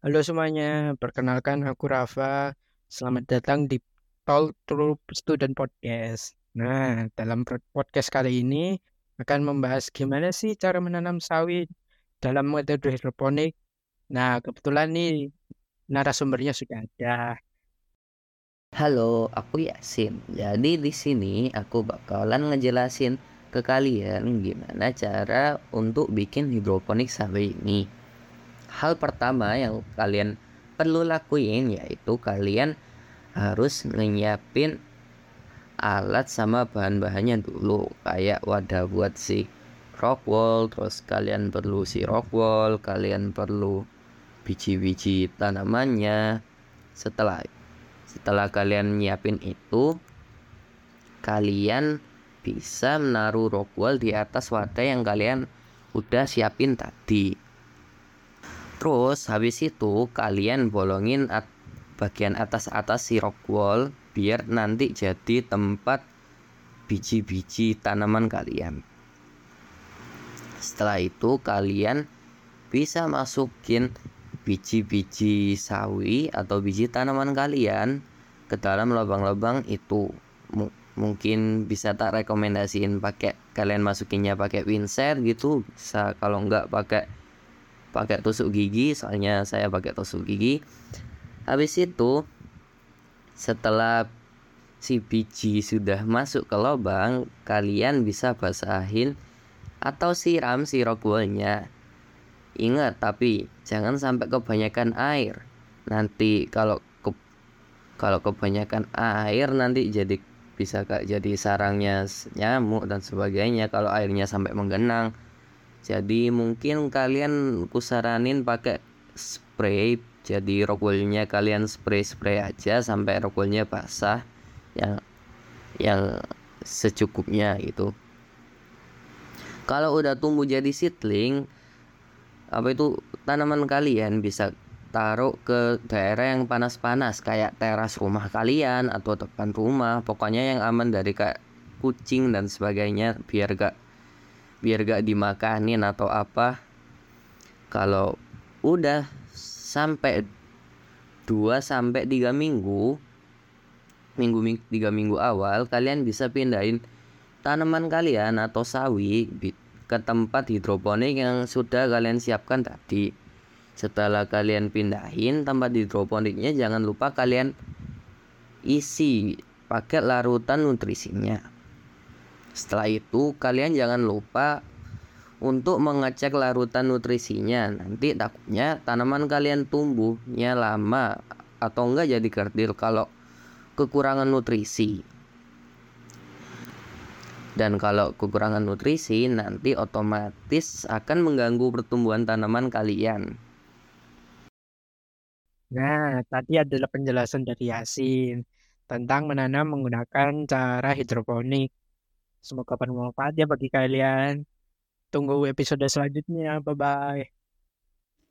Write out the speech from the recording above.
Halo semuanya, perkenalkan aku Rafa. Selamat datang di Talk Through Student Podcast. Nah, dalam podcast kali ini akan membahas gimana sih cara menanam sawit dalam metode hidroponik. Nah, kebetulan nih narasumbernya sudah ada. Halo, aku Yasin. Jadi di sini aku bakalan ngejelasin ke kalian gimana cara untuk bikin hidroponik sawit ini. Hal pertama yang kalian perlu lakuin yaitu kalian harus nyiapin alat sama bahan-bahannya dulu. Kayak wadah buat si rock wall terus kalian perlu si rock wall kalian perlu biji-biji tanamannya. Setelah setelah kalian nyiapin itu kalian bisa menaruh rock wall di atas wadah yang kalian udah siapin tadi Terus habis itu kalian bolongin at bagian atas-atas si rock wall biar nanti jadi tempat biji-biji tanaman kalian. Setelah itu kalian bisa masukin biji-biji sawi atau biji tanaman kalian ke dalam lubang-lubang itu. M mungkin bisa tak rekomendasiin pakai kalian masukinnya pakai pinset gitu bisa kalau enggak pakai pakai tusuk gigi soalnya saya pakai tusuk gigi. Habis itu setelah si biji sudah masuk ke lubang kalian bisa basahin atau siram si rockwoolnya ingat tapi jangan sampai kebanyakan air. Nanti kalau ke, kalau kebanyakan air nanti jadi bisa kak jadi sarangnya nyamuk dan sebagainya. Kalau airnya sampai menggenang jadi mungkin kalian kusaranin pakai spray jadi rockwoolnya kalian spray spray aja sampai rockwoolnya basah yang yang secukupnya gitu. Kalau udah tumbuh jadi seedling apa itu tanaman kalian bisa taruh ke daerah yang panas-panas kayak teras rumah kalian atau depan rumah. Pokoknya yang aman dari kayak kucing dan sebagainya biar gak biar gak dimakanin atau apa kalau udah sampai 2 sampai 3 minggu minggu tiga minggu awal kalian bisa pindahin tanaman kalian atau sawi ke tempat hidroponik yang sudah kalian siapkan tadi. Setelah kalian pindahin tempat hidroponiknya jangan lupa kalian isi pakai larutan nutrisinya setelah itu kalian jangan lupa untuk mengecek larutan nutrisinya. Nanti takutnya tanaman kalian tumbuhnya lama atau enggak jadi kerdil kalau kekurangan nutrisi. Dan kalau kekurangan nutrisi nanti otomatis akan mengganggu pertumbuhan tanaman kalian. Nah, tadi adalah penjelasan dari Yasin tentang menanam menggunakan cara hidroponik. Semoga bermanfaat ya bagi kalian. Tunggu episode selanjutnya. Bye bye.